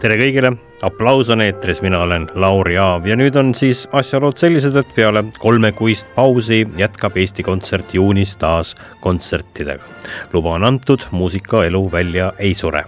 Tere kõigile, aplaus on eetris, mina olen Lauri Aav ja nüüd on siis asjaolud sellised, et peale kolmekuist pausi jätkab Eesti Kontsert juunis taas kontsertidega. luba on antud, muusikaelu välja ei sure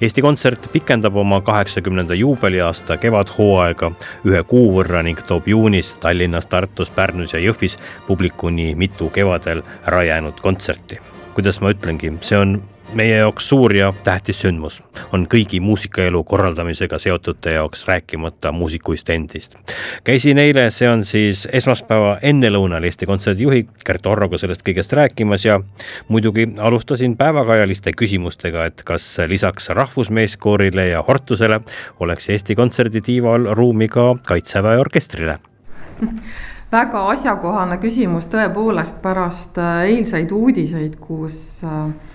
Eesti Kontsert pikendab oma kaheksakümnenda juubeliaasta kevadhooaega ühe kuu võrra ning toob juunis Tallinnas, Tartus, Pärnus ja Jõhvis publikuni mitu kevadel ära jäänud kontserti. kuidas ma ütlengi, see on meie jaoks suur ja tähtis sündmus on kõigi muusikaelu korraldamisega seotute jaoks, rääkimata muusikuist endist. käisin eile, see on siis esmaspäeva ennelõunal Eesti Kontserdi juhi Gert Orroga sellest kõigest rääkimas ja muidugi alustasin päevakajaliste küsimustega, et kas lisaks rahvusmeeskoorile ja Hortusele oleks Eesti Kontserdi tiival ruumi ka Kaitseväe orkestrile väga asjakohane küsimus tõepoolest pärast eilseid uudiseid, kus äh,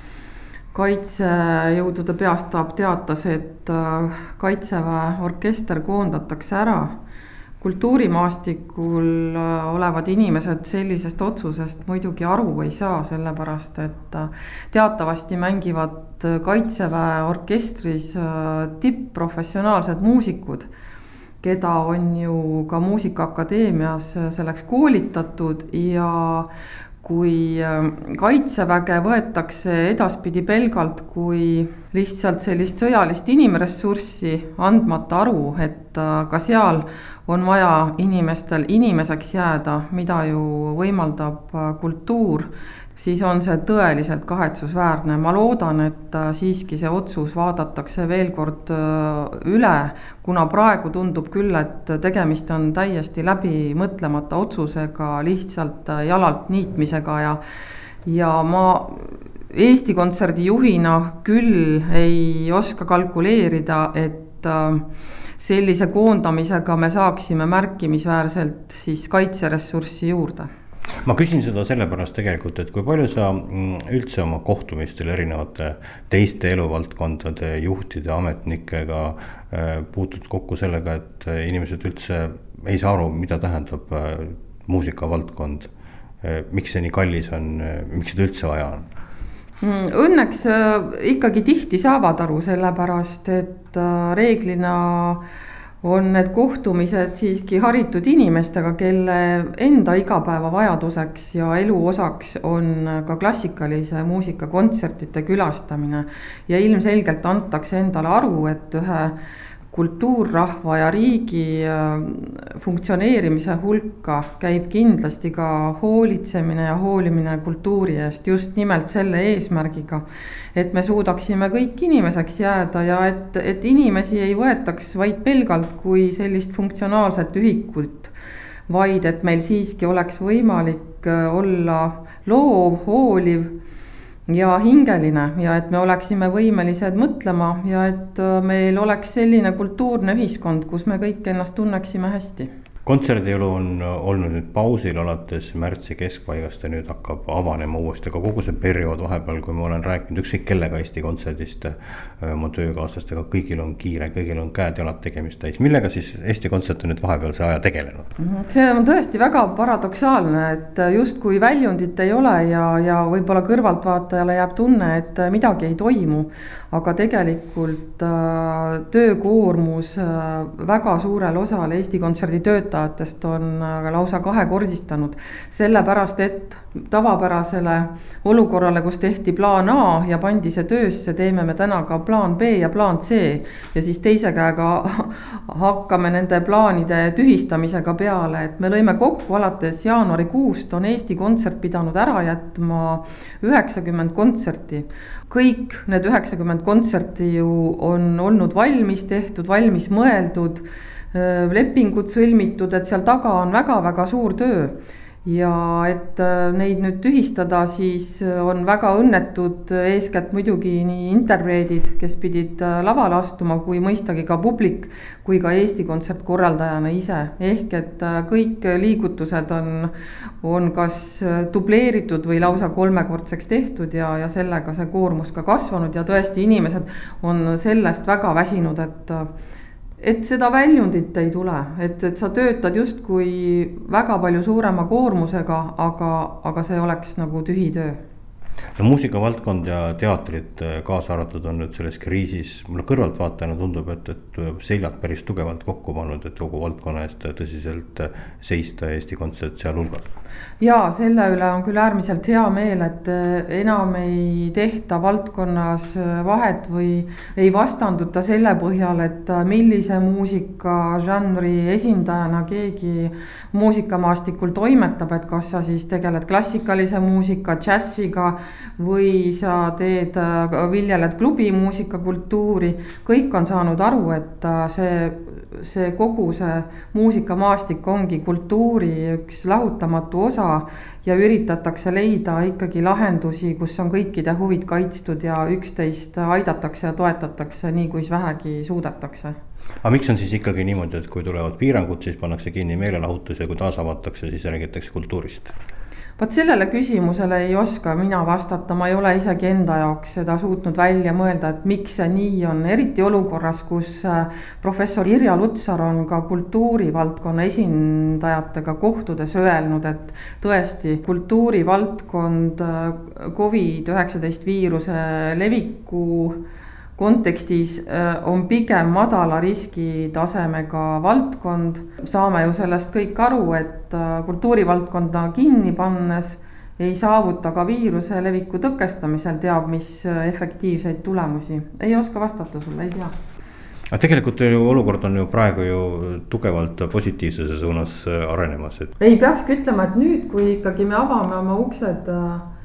kaitsejõudude peastaap teatas, et äh, kaitseväe orkester koondatakse ära. kultuurimaastikul äh, olevad inimesed sellisest otsusest muidugi aru ei saa, sellepärast et äh, teatavasti mängivad kaitseväe orkestris tipp-professionaalsed muusikud keda on ju ka Muusikaakadeemias selleks koolitatud ja kui ähm, kaitseväge võetakse edaspidi pelgalt kui lihtsalt sellist sõjalist inimressurssi, andmata aru, et äh, ka seal on vaja inimestel inimeseks jääda, mida ju võimaldab äh, kultuur siis on see tõeliselt kahetsusväärne, ma loodan, et äh, siiski see otsus vaadatakse veel kord äh, üle, kuna praegu tundub küll, et tegemist on täiesti läbimõtlemata otsusega, lihtsalt äh, jalalt niitmisega ja ja ma Eesti Kontserdi juhina küll ei oska kalkuleerida, et sellise koondamisega me saaksime märkimisväärselt siis kaitseressurssi juurde ma küsin seda sellepärast tegelikult, et kui palju sa mm, üldse oma kohtumistel erinevate teiste eluvaldkondade juhtide, ametnikega äh, puutud kokku sellega, et äh, inimesed üldse ei saa aru, mida tähendab äh, muusikavaldkond. miks see nii kallis on, miks seda üldse vaja on? Mm, õnneks ikkagi tihti saavad aru, sellepärast et reeglina äh, on need kohtumised siiski haritud inimestega, kelle enda igapäevavajaduseks ja elu osaks on ka klassikalise muusika kontsertide külastamine. ja ilmselgelt antakse endale aru, et ühe kultuurrahva ja riigi äh, funktsioneerimise hulka käib kindlasti ka hoolitsemine ja hoolimine kultuuri eest just nimelt selle eesmärgiga. et me suudaksime kõik inimeseks jääda ja et, et inimesi ei võetaks vaid pelgalt kui sellist funktsionaalset ühikut. vaid et meil siiski oleks võimalik äh, olla loov, hooliv ja hingeline ja et me oleksime võimelised mõtlema ja et äh, meil oleks selline kultuurne ühiskond, kus me kõik ennast tunneksime hästi kontserdielu on olnud nüüd pausil alates märtsi keskpaigast ja nüüd hakkab avanema uuesti, aga kogu see periood vahepeal, kui ma olen rääkinud ükskõik kellega Eesti Kontserdist, äh, oma töökaaslastega, kõigil on kiire, kõigil on käed-jalad tegemist täis, millega siis Eesti Kontsert on nüüd vahepealse aja tegelenud? Mhm, see on tõesti väga paradoksaalne, et justkui väljundit ei ole ja, ja võib-olla kõrvaltvaatajale jääb tunne, et midagi ei toimu aga tegelikult äh, töökoormus äh, väga suurel osal Eesti Kontserdi töötajatest on lausa kahekordistanud. sellepärast, et tavapärasele olukorrale, kus tehti plaan A ja pandi see töösse, teeme me täna ka plaan B ja plaan C. ja siis teise käega hakkame nende plaanide tühistamisega peale, et me lõime kokku alates jaanuarikuust on Eesti Kontsert pidanud ära jätma üheksakümmend kontserti kõik need üheksakümmend kontserti ju on olnud valmis tehtud, valmis mõeldud, lepingud sõlmitud, et seal taga on väga-väga suur töö. ja et neid nüüd tühistada, siis on väga õnnetud eeskätt muidugi nii interpreedid, kes pidid lavale astuma, kui mõistagi ka publik, kui ka Eesti kontsertkorraldajana ise. ehk et kõik liigutused on, on kas dubleeritud või lausa kolmekordseks tehtud ja, ja sellega see koormus ka kasvanud ja tõesti, inimesed on sellest väga väsinud, et et seda väljundit ei tule, et, et sa töötad justkui väga palju suurema koormusega, aga, aga see oleks nagu tühi töö no muusikavaldkond ja teatrid äh, kaasa arvatud on nüüd selles kriisis, mulle kõrvaltvaatajana tundub, et, et seljad päris tugevalt kokku pannud, et kogu valdkonna eest tõsiselt äh, seista, Eesti Kontsert sealhulgas. ja selle üle on küll äärmiselt hea meel, et äh, enam ei tehta valdkonnas vahet või ei vastanduta selle põhjal, et millise muusikažanri esindajana keegi muusikamaastikul toimetab, et kas sa siis tegeled klassikalise muusika, džässiga või sa teed, viljeled klubimuusika kultuuri, kõik on saanud aru, et äh, see, see kogu see muusikamaastik ongi kultuuri üks lahutamatu osa ja üritatakse leida ikkagi lahendusi, kus on kõikide huvid kaitstud ja üksteist aidatakse ja toetatakse nii, kui vähegi suudetakse aga miks on siis ikkagi niimoodi, et kui tulevad piirangud, siis pannakse kinni meelelahutus ja kui taas avatakse, siis räägitakse kultuurist? Vot sellele küsimusele ei oska mina vastata, ma ei ole isegi enda jaoks seda suutnud välja mõelda, et miks see nii on, eriti olukorras, kus äh, professor Irja Lutsar on ka kultuurivaldkonna esindajatega kohtudes öelnud, et tõesti, kultuurivaldkond äh, Covid üheksateist viiruse leviku kontekstis äh, on pigem madala riskitasemega valdkond. saame ju sellest kõik aru, et äh, kultuurivaldkonda kinni pannes ei saavuta ka viiruse leviku tõkestamisel teab mis äh, efektiivseid tulemusi. ei oska vastata sulle, ei tea aga tegelikult ju olukord on ju praegu ju tugevalt positiivsuse suunas arenemas, et. ei peakski ütlema, et nüüd, kui ikkagi me avame oma uksed äh,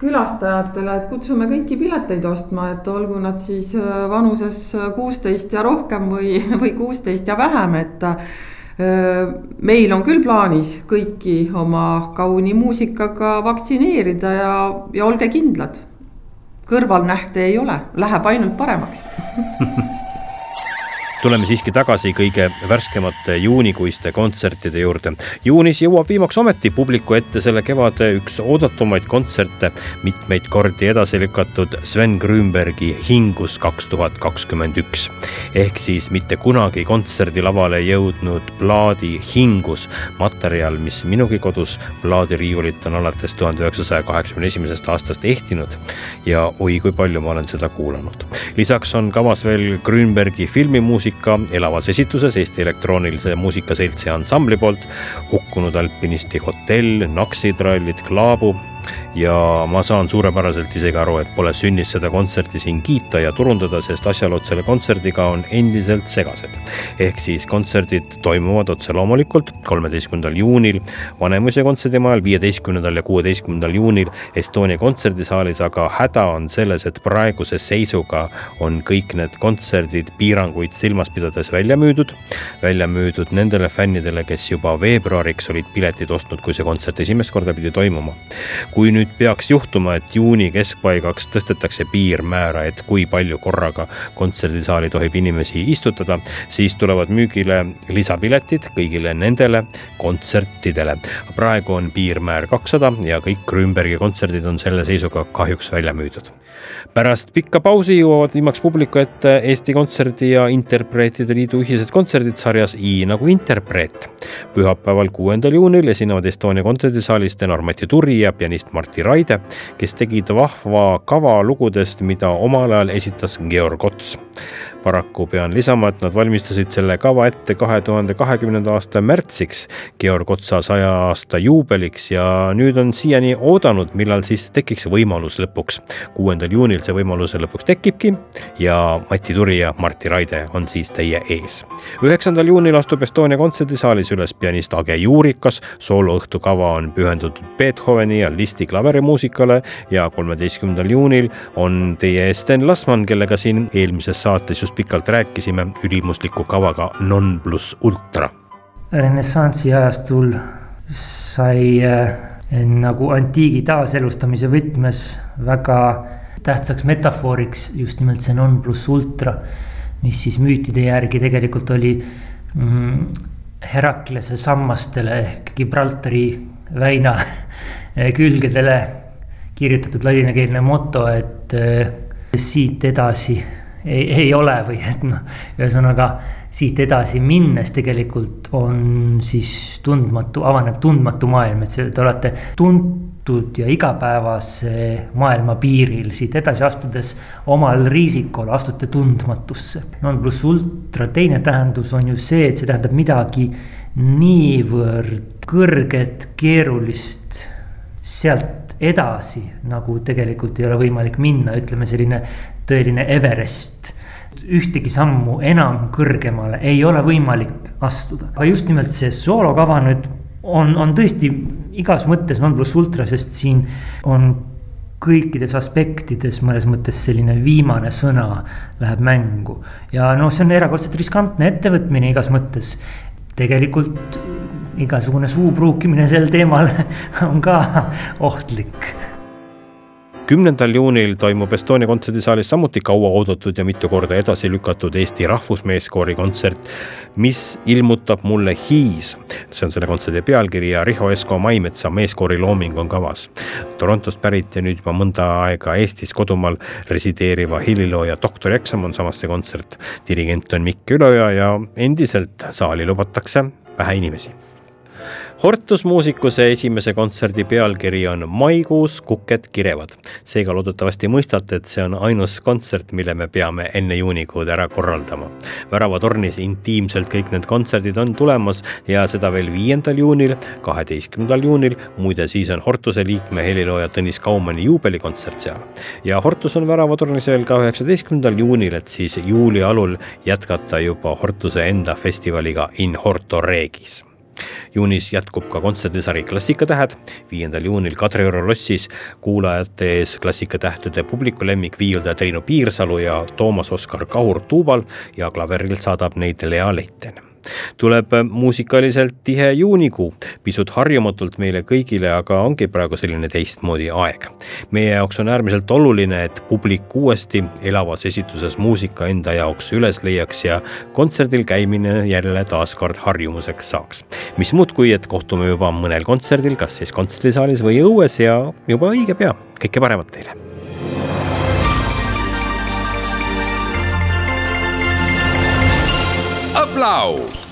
külastajatele, et kutsume kõiki pileteid ostma, et olgu nad siis äh, vanuses kuusteist ja rohkem või, või kuusteist ja vähem, et äh, meil on küll plaanis kõiki oma kauni muusikaga vaktsineerida ja, ja olge kindlad. kõrvalnähte ei ole, läheb ainult paremaks tuleme siiski tagasi kõige värskemate juunikuiste kontsertide juurde. juunis jõuab viimaks ometi publiku ette selle kevade üks oodatumaid kontserte, mitmeid kordi edasi lükatud Sven Grünbergi Hingus kaks tuhat kakskümmend üks. ehk siis mitte kunagi kontserdilavale jõudnud plaadi Hingus, materjal, mis minugi kodus plaadiriiulit on alates tuhande üheksasaja kaheksakümne esimesest aastast ehtinud ja oi kui palju ma olen seda kuulanud. lisaks on kavas veel Grünbergi filmimuusika muusika elavas esituses Eesti Elektroonilise Muusika Seltsi ansambli poolt, Hukkunud alpinisti hotell, Naksitrallid, Klaabu ja ma saan suurepäraselt isegi aru, et pole sünnis seda kontserti siin kiita ja turundada, sest asjaolud selle kontserdiga on endiselt segased. ehk siis kontserdid toimuvad otse loomulikult kolmeteistkümnendal juunil Vanemuise kontserdimajal, viieteistkümnendal ja kuueteistkümnendal juunil Estonia kontserdisaalis, aga häda on selles, et praeguse seisuga on kõik need kontserdid piiranguid silmas pidades välja müüdud. välja müüdud nendele fännidele, kes juba veebruariks olid piletid ostnud, kui see kontsert esimest korda pidi toimuma. kui nüüd nüüd peaks juhtuma, et juuni keskpaigaks tõstetakse piirmäära, et kui palju korraga kontserdisaali tohib inimesi istutada, siis tulevad müügile lisapiletid kõigile nendele kontsertidele. praegu on piirmäär kakssada ja kõik Grünbergi kontserdid on selle seisuga kahjuks välja müüdud pärast pikka pausi jõuavad viimaks publiku ette Eesti Kontserdi ja Interpreetide Liidu ühised kontserdid sarjas I nagu interpreet. pühapäeval, kuuendal juunil esinevad Estonia kontserdisaalis tenor Mati Turi ja pianist Martti Raide, kes tegid vahva kava lugudest, mida omal ajal esitas Georg Ots paraku pean lisama, et nad valmistasid selle kava ette kahe tuhande kahekümnenda aasta märtsiks, Georg Otsa saja aasta juubeliks ja nüüd on siiani oodanud, millal siis tekiks võimalus lõpuks. kuuendal juunil see võimalus lõpuks tekibki ja Mati Turi ja Martti Raide on siis teie ees. üheksandal juunil astub Estonia kontserdisaalis üles pianist Age Juurikas, sooloõhtu kava on pühendatud Beethoveni ja Listi klaverimuusikale ja kolmeteistkümnendal juunil on teie ees Sten Lasman, kellega siin eelmises saates just pikalt rääkisime ülimusliku kavaga Non pluss ultra. renessansi ajastul sai nagu antiigi taaselustamise võtmes väga tähtsaks metafooriks just nimelt see non pluss ultra. mis siis müütide järgi tegelikult oli mm, Heraklase sammastele ehk Gibraltari väina külgedele kirjutatud ladinakeelne moto, et äh, siit edasi ei, ei ole või et noh, ühesõnaga siit edasi minnes tegelikult on siis tundmatu, avaneb tundmatu maailm, et see, te olete tuntud ja igapäevase maailma piiril, siit edasi astudes omal riisikul astute tundmatusse. non pluss ultra teine tähendus on ju see, et see tähendab midagi niivõrd kõrget, keerulist, sealt edasi nagu tegelikult ei ole võimalik minna, ütleme selline tõeline Everest ühtegi sammu enam kõrgemale ei ole võimalik astuda. aga just nimelt see soolokava nüüd on, on tõesti igas mõttes non pluss ultra, sest siin on kõikides aspektides mõnes mõttes selline viimane sõna läheb mängu. ja noh, see on erakordselt riskantne ettevõtmine igas mõttes. tegelikult igasugune suu pruukimine sel teemal on ka ohtlik kümnendal juunil toimub Estonia kontserdisaalis samuti kauaoodatud ja mitu korda edasi lükatud Eesti Rahvusmeeskoori kontsert, mis ilmutab mulle Hiis. see on selle kontserdi pealkiri ja Riho Esko Maimetsa meeskoori looming on kavas. Torontost pärit ja nüüd juba mõnda aega Eestis kodumaal resideeriva helilooja doktorieksam on samas see kontsert. dirigent on Mikk Üloja ja endiselt saali lubatakse vähe inimesi Hortus muusikuse esimese kontserdi pealkiri on Maikuus kuked kirevad. seega loodetavasti mõistate, et see on ainus kontsert, mille me peame enne juunikuud ära korraldama. väravatornis intiimselt kõik need kontserdid on tulemas ja seda veel viiendal juunil, kaheteistkümnendal juunil. muide, siis on Hortuse liikme helilooja Tõnis Kaumani juubelikontsert seal. ja Hortus on väravatornis veel ka üheksateistkümnendal juunil, et siis juuli alul jätkata juba Hortuse enda festivaliga In Horto Regis juunis jätkub ka kontserdisari Klassikatähed, viiendal juunil Kadrioru lossis kuulajate ees klassikatähtede publikulemmik viiuldaja Triinu Piirsalu ja Toomas Oskar Kahur tuubal ja klaverilt saadab neid Lea Leiten tuleb muusikaliselt tihe juunikuu, pisut harjumatult meile kõigile, aga ongi praegu selline teistmoodi aeg. meie jaoks on äärmiselt oluline, et publik uuesti elavas esituses muusika enda jaoks üles leiaks ja kontserdil käimine jälle taaskord harjumuseks saaks. mis muud, kui et kohtume juba mõnel kontserdil, kas siis kontserdisaalis või õues ja juba õige pea. kõike paremat teile aplaus.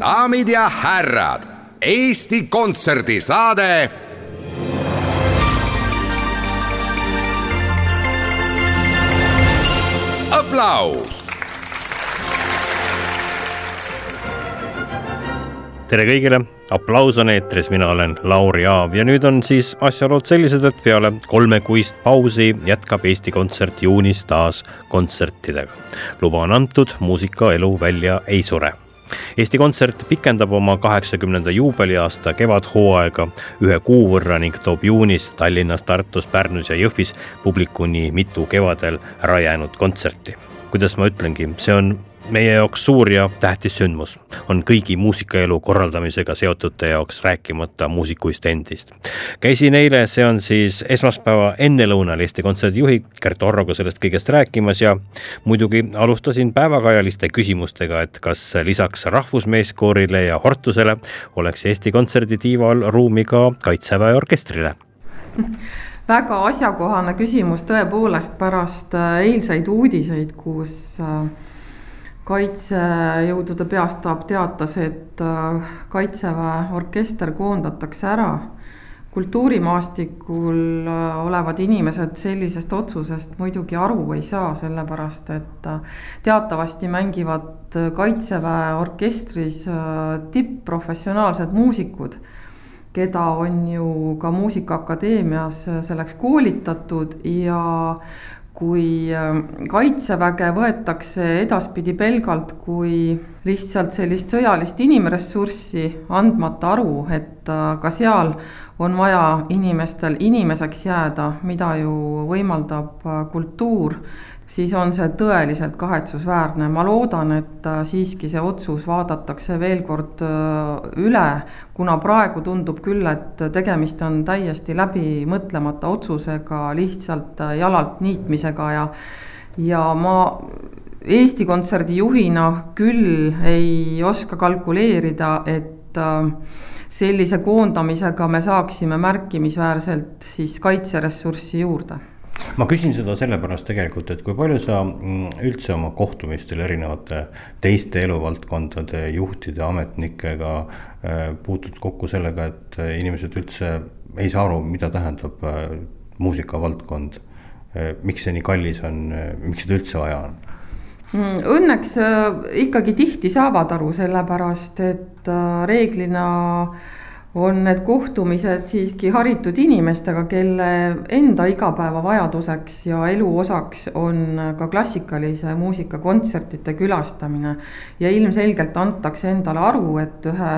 daamid ja härrad, Eesti Kontserdi saade. aplaus tere kõigile, aplaus on eetris, mina olen Lauri Aav ja nüüd on siis asjaolud sellised, et peale kolmekuist pausi jätkab Eesti Kontsert juunis taas kontsertidega. luba on antud, muusikaelu välja ei sure Eesti Kontsert pikendab oma kaheksakümnenda juubeliaasta kevadhooaega ühe kuu võrra ning toob juunis Tallinnas, Tartus, Pärnus ja Jõhvis publikuni mitu kevadel ära jäänud kontserti. kuidas ma ütlengi, see on meie jaoks suur ja tähtis sündmus on kõigi muusikaelu korraldamisega seotute jaoks, rääkimata muusikuist endist. käisin eile, see on siis esmaspäeva ennelõunal Eesti Kontserdi juhi Gert Orroga sellest kõigest rääkimas ja muidugi alustasin päevakajaliste küsimustega, et kas lisaks Rahvusmeeskoorile ja Hortusele oleks Eesti Kontserdi tiival ruumi ka Kaitseväe orkestrile väga asjakohane küsimus tõepoolest pärast eilseid uudiseid, kus äh, kaitsejõudude peastaap teatas, et äh, kaitseväe orkester koondatakse ära. kultuurimaastikul äh, olevad inimesed sellisest otsusest muidugi aru ei saa, sellepärast et äh, teatavasti mängivad kaitseväe orkestris tipp-professionaalsed muusikud keda on ju ka Muusikaakadeemias selleks koolitatud ja kui kaitseväge võetakse edaspidi pelgalt kui lihtsalt sellist sõjalist inimressurssi, andmata aru, et ka seal on vaja inimestel inimeseks jääda, mida ju võimaldab kultuur siis on see tõeliselt kahetsusväärne, ma loodan, et äh, siiski see otsus vaadatakse veel kord äh, üle, kuna praegu tundub küll, et tegemist on täiesti läbimõtlemata otsusega, lihtsalt äh, jalalt niitmisega ja ja ma Eesti Kontserdi juhina küll ei oska kalkuleerida, et sellise koondamisega me saaksime märkimisväärselt siis kaitseressurssi juurde ma küsin seda sellepärast tegelikult, et kui palju sa mm, üldse oma kohtumistel erinevate teiste eluvaldkondade juhtide, ametnikega äh, puutud kokku sellega, et äh, inimesed üldse ei saa aru, mida tähendab äh, muusikavaldkond. miks see nii kallis on, miks seda üldse vaja on? Mm, õnneks ikkagi tihti saavad aru, sellepärast et reeglina äh, on need kohtumised siiski haritud inimestega, kelle enda igapäevavajaduseks ja elu osaks on ka klassikalise muusika kontsertide külastamine. ja ilmselgelt antakse endale aru, et ühe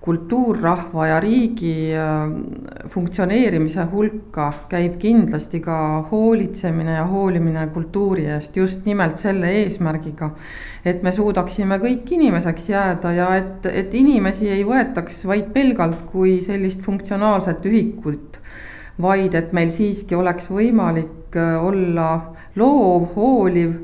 kultuurrahva ja riigi äh, funktsioneerimise hulka käib kindlasti ka hoolitsemine ja hoolimine kultuuri eest just nimelt selle eesmärgiga, et me suudaksime kõik inimeseks jääda ja et, et inimesi ei võetaks vaid pelgalt kui sellist funktsionaalset ühikut, vaid et meil siiski oleks võimalik äh, olla loov, hooliv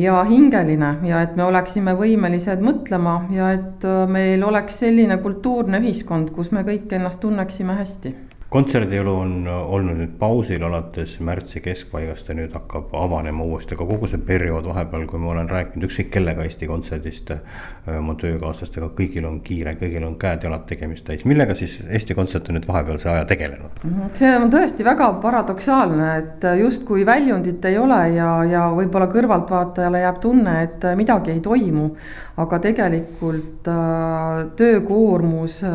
ja hingeline ja et me oleksime võimelised mõtlema ja et äh, meil oleks selline kultuurne ühiskond, kus me kõik ennast tunneksime hästi kontserdielu on olnud nüüd pausil alates märtsi keskpaigast ja nüüd hakkab avanema uuesti, aga kogu see periood vahepeal, kui ma olen rääkinud ükskõik kellega Eesti Kontserdist, äh, oma töökaaslastega, kõigil on kiire, kõigil on käed-jalad tegemist täis, millega siis Eesti Kontsert on nüüd vahepealse aja tegelenud? Mhm. see on tõesti väga paradoksaalne, et justkui väljundit ei ole ja, ja võib-olla kõrvaltvaatajale jääb tunne, et midagi ei toimu aga tegelikult äh, töökoormus äh,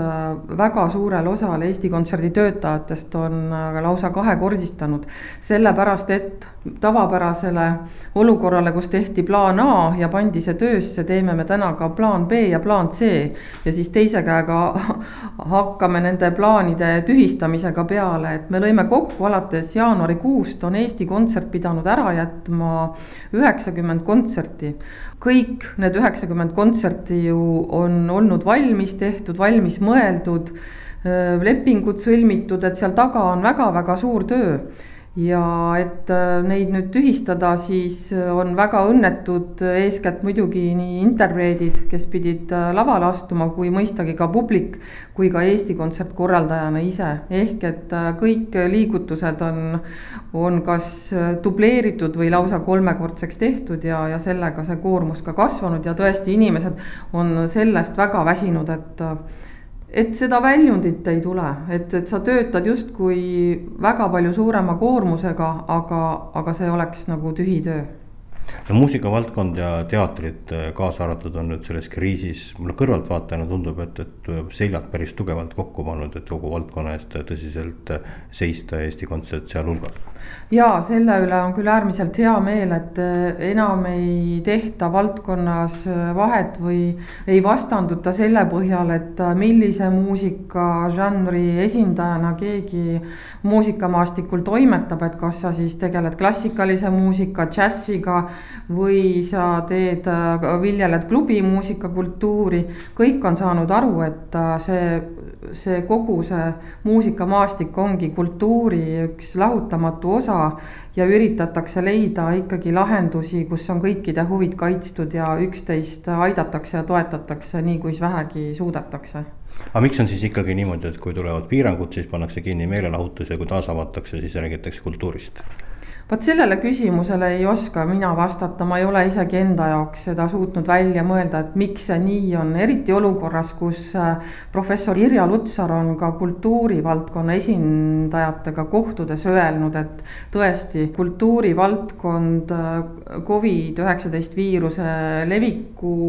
väga suurel osal Eesti Kontserdi töötajatest on äh, lausa kahekordistanud. sellepärast, et tavapärasele olukorrale, kus tehti plaan A ja pandi see töösse, teeme me täna ka plaan B ja plaan C. ja siis teise käega hakkame nende plaanide tühistamisega peale, et me lõime kokku alates jaanuarikuust on Eesti Kontsert pidanud ära jätma üheksakümmend kontserti kõik need üheksakümmend kontserti ju on olnud valmis tehtud, valmis mõeldud, lepingud sõlmitud, et seal taga on väga-väga suur töö ja et neid nüüd tühistada, siis on väga õnnetud eeskätt muidugi nii interpreedid, kes pidid lavale astuma, kui mõistagi ka publik, kui ka Eesti Kontsert korraldajana ise. ehk et kõik liigutused on, on kas dubleeritud või lausa kolmekordseks tehtud ja, ja sellega see koormus ka kasvanud ja tõesti, inimesed on sellest väga väsinud, et et seda väljundit ei tule, et, et sa töötad justkui väga palju suurema koormusega, aga, aga see oleks nagu tühi töö. No muusikavaldkond ja teatrid äh, kaasa arvatud on nüüd selles kriisis, mulle kõrvaltvaatajana tundub, et, et seljad päris tugevalt kokku pannud, et kogu valdkonna eest tõsiselt äh, seista, Eesti Kontsert sealhulgas ja selle üle on küll äärmiselt hea meel, et äh, enam ei tehta valdkonnas äh, vahet või ei vastanduta selle põhjal, et äh, millise muusikažanri esindajana keegi muusikamaastikul toimetab, et kas sa siis tegeled klassikalise muusika, džässiga või sa teed, viljeled klubimuusika kultuuri. kõik on saanud aru, et see see kogu see muusikamaastik ongi kultuuri üks lahutamatu osa ja üritatakse leida ikkagi lahendusi, kus on kõikide huvid kaitstud ja üksteist aidatakse ja toetatakse nii, kuis vähegi suudetakse. aga miks on siis ikkagi niimoodi, et kui tulevad piirangud, siis pannakse kinni meelelahutus ja kui taas avatakse, siis räägitakse kultuurist? Vot sellele küsimusele ei oska mina vastata, ma ei ole isegi enda jaoks seda suutnud välja mõelda, et miks see nii on, eriti olukorras, kus äh, professor Irja Lutsar on ka kultuurivaldkonna esindajatega kohtudes öelnud, et tõesti, kultuurivaldkond äh, Covid üheksateist viiruse leviku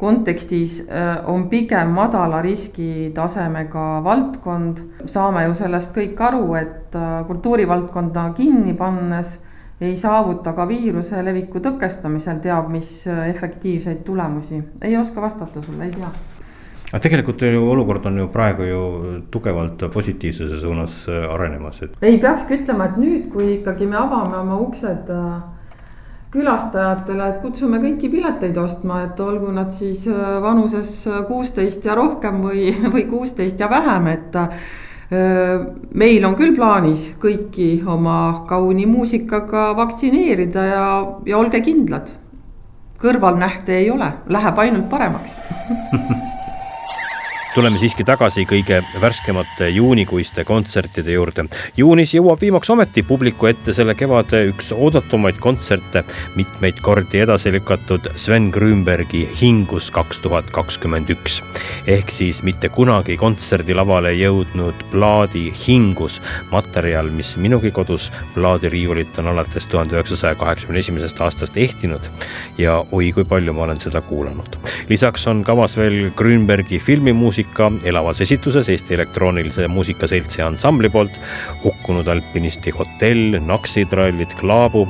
kontekstis äh, on pigem madala riskitasemega valdkond. saame ju sellest kõik aru, et äh, kultuurivaldkonda kinni pannes ei saavuta ka viiruse leviku tõkestamisel teab mis efektiivseid tulemusi, ei oska vastata sulle, ei tea aga tegelikult ju olukord on ju praegu ju tugevalt positiivsuse suunas arenemas, et. ei peakski ütlema, et nüüd, kui ikkagi me avame oma uksed äh, külastajatele, et kutsume kõiki pileteid ostma, et olgu nad siis äh, vanuses kuusteist ja rohkem või, või kuusteist ja vähem, et äh, meil on küll plaanis kõiki oma kauni muusikaga vaktsineerida ja, ja olge kindlad. kõrvalnähte ei ole, läheb ainult paremaks tuleme siiski tagasi kõige värskemate juunikuiste kontsertide juurde. juunis jõuab viimaks ometi publiku ette selle kevade üks oodatumaid kontserte, mitmeid kordi edasi lükatud Sven Grünbergi Hingus kaks tuhat kakskümmend üks. ehk siis mitte kunagi kontserdilavale jõudnud plaadi Hingus, materjal, mis minugi kodus plaadiriiulit on alates tuhande üheksasaja kaheksakümne esimesest aastast ehtinud ja oi kui palju ma olen seda kuulanud. lisaks on kavas veel Grünbergi filmimuusika muusika elavas esituses Eesti Elektroonilise Muusika Seltsi ansambli poolt, hukkunud alpinisti hotell, Naksitrallid, Klaabu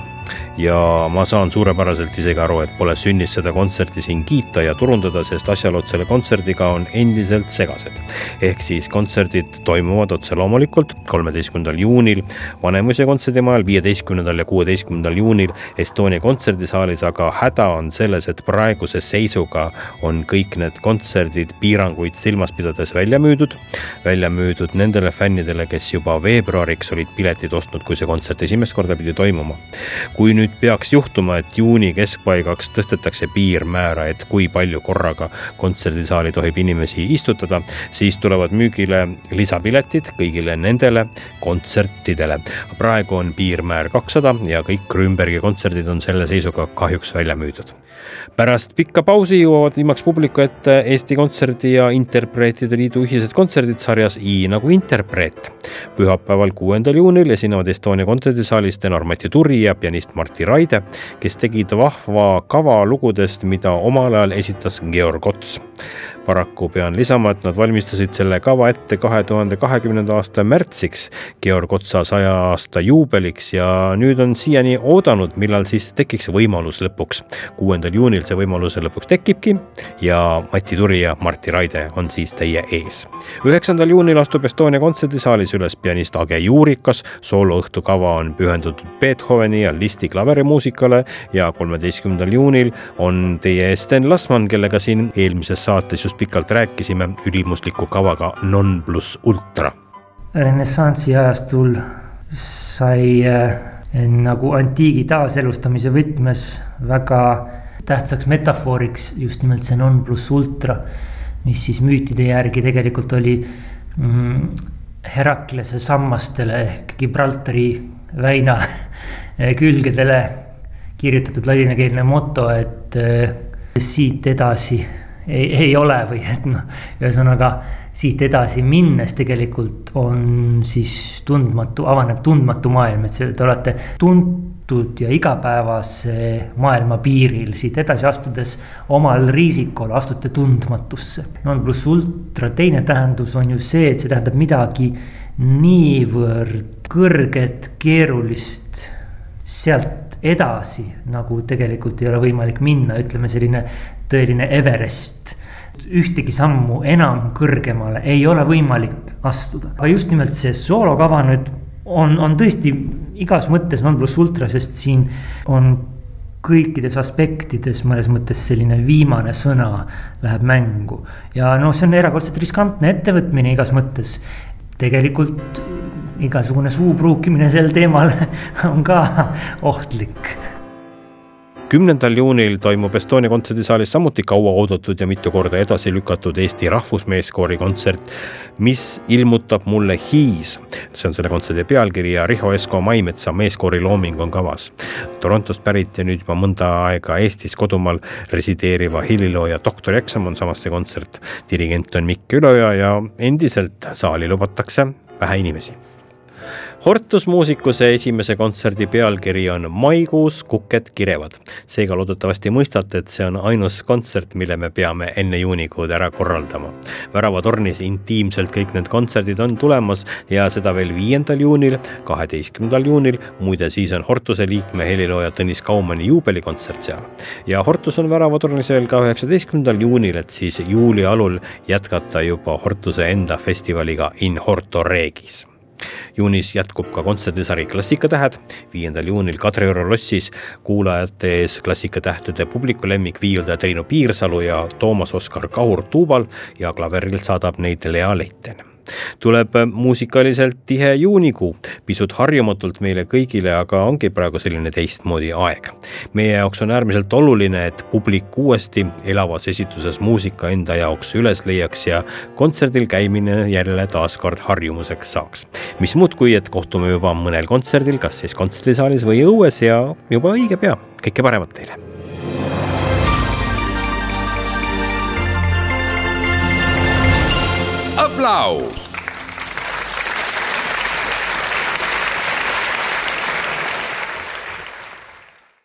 ja ma saan suurepäraselt isegi aru, et pole sünnis seda kontserti siin kiita ja turundada, sest asjaolud selle kontserdiga on endiselt segased. ehk siis kontserdid toimuvad otse loomulikult kolmeteistkümnendal juunil Vanemuise kontserdimajal, viieteistkümnendal ja kuueteistkümnendal juunil Estonia kontserdisaalis, aga häda on selles, et praeguse seisuga on kõik need kontserdid piiranguid silmas pidades välja müüdud. välja müüdud nendele fännidele, kes juba veebruariks olid piletid ostnud, kui see kontsert esimest korda pidi toimuma kui nüüd peaks juhtuma, et juuni keskpaigaks tõstetakse piirmäära, et kui palju korraga kontserdisaali tohib inimesi istutada, siis tulevad müügile lisapiletid kõigile nendele kontsertidele. praegu on piirmäär kakssada ja kõik Grünbergi kontserdid on selle seisuga kahjuks välja müüdud pärast pikka pausi jõuavad viimaks publiku ette Eesti Kontserdi ja Interpreetide Liidu ühised kontserdid sarjas I nagu interpreet. pühapäeval, kuuendal juunil esinevad Estonia kontserdisaalis tenor Mati Turi ja pianist Martti Raide, kes tegid vahva kava lugudest, mida omal ajal esitas Georg Ots paraku pean lisama, et nad valmistasid selle kava ette kahe tuhande kahekümnenda aasta märtsiks, Georg Otsa saja aasta juubeliks ja nüüd on siiani oodanud, millal siis tekiks võimalus lõpuks. kuuendal juunil see võimalus lõpuks tekibki ja Mati Turi ja Martti Raide on siis teie ees. üheksandal juunil astub Estonia kontserdisaalis üles pianist Age Juurikas, sooloõhtukava on pühendatud Beethoveni ja Listi klaverimuusikale ja kolmeteistkümnendal juunil on teie ees Sten Lasman, kellega siin eelmises saates just pikalt rääkisime ülimusliku kavaga Non pluss ultra. renessansi ajastul sai äh, nagu antiigi taaselustamise võtmes väga tähtsaks metafooriks just nimelt see non pluss ultra, mis siis müütide järgi tegelikult oli mm, Heraklase sammastele ehk Gibraltari väina külgedele kirjutatud ladinakeelne moto, et äh, siit edasi ei, ei ole või et noh, ühesõnaga siit edasi minnes tegelikult on siis tundmatu, avaneb tundmatu maailm, et see, te olete tuntud ja igapäevase maailma piiril, siit edasi astudes omal riisikul astute tundmatusse. non pluss ultra teine tähendus on ju see, et see tähendab midagi niivõrd kõrget, keerulist, sealt edasi nagu tegelikult ei ole võimalik minna, ütleme selline tõeline Everest. ühtegi sammu enam kõrgemale ei ole võimalik astuda, aga just nimelt see soolokava nüüd on, on tõesti igas mõttes non pluss ultra, sest siin on kõikides aspektides mõnes mõttes selline viimane sõna läheb mängu. ja noh, see on erakordselt riskantne ettevõtmine igas mõttes. tegelikult igasugune suu pruukimine sel teemal on ka ohtlik kümnendal juunil toimub Estonia kontserdisaalis samuti kauaoodatud ja mitu korda edasi lükatud Eesti Rahvusmeeskoori kontsert, mis ilmutab mulle hiis. see on selle kontserdi pealkiri ja Riho Esko Maimetsa meeskoori looming on kavas. Torontost pärit ja nüüd juba mõnda aega Eestis kodumaal resideeriva helilooja doktorieksam on samas see kontsert. dirigent on Mikk Üloja ja endiselt saali lubatakse vähe inimesi Hortus muusikuse esimese kontserdi pealkiri on Maikuus kuked kirevad. seega loodetavasti mõistate, et see on ainus kontsert, mille me peame enne juunikuud ära korraldama. väravatornis intiimselt kõik need kontserdid on tulemas ja seda veel viiendal juunil, kaheteistkümnendal juunil, muide siis on Hortuse liikme helilooja Tõnis Kaumani juubelikontsert seal. ja Hortus on väravatornis veel ka üheksateistkümnendal juunil, et siis juuli alul jätkata juba Hortuse enda festivaliga In Horto Regis juunis jätkub ka kontserdisari Klassikatähed, viiendal juunil Kadrioru lossis kuulajate ees klassikatähtede publikulemmik viiuldaja Triinu Piirsalu ja Toomas Oskar Kahur tuubal ja klaverilt saadab neid Lea Leiten tuleb muusikaliselt tihe juunikuu, pisut harjumatult meile kõigile, aga ongi praegu selline teistmoodi aeg. meie jaoks on äärmiselt oluline, et publik uuesti elavas esituses muusika enda jaoks üles leiaks ja kontserdil käimine jälle taaskord harjumuseks saaks. mis muud, kui et kohtume juba mõnel kontserdil, kas siis kontserdisaalis või õues ja juba õige pea, kõike paremat teile aplaus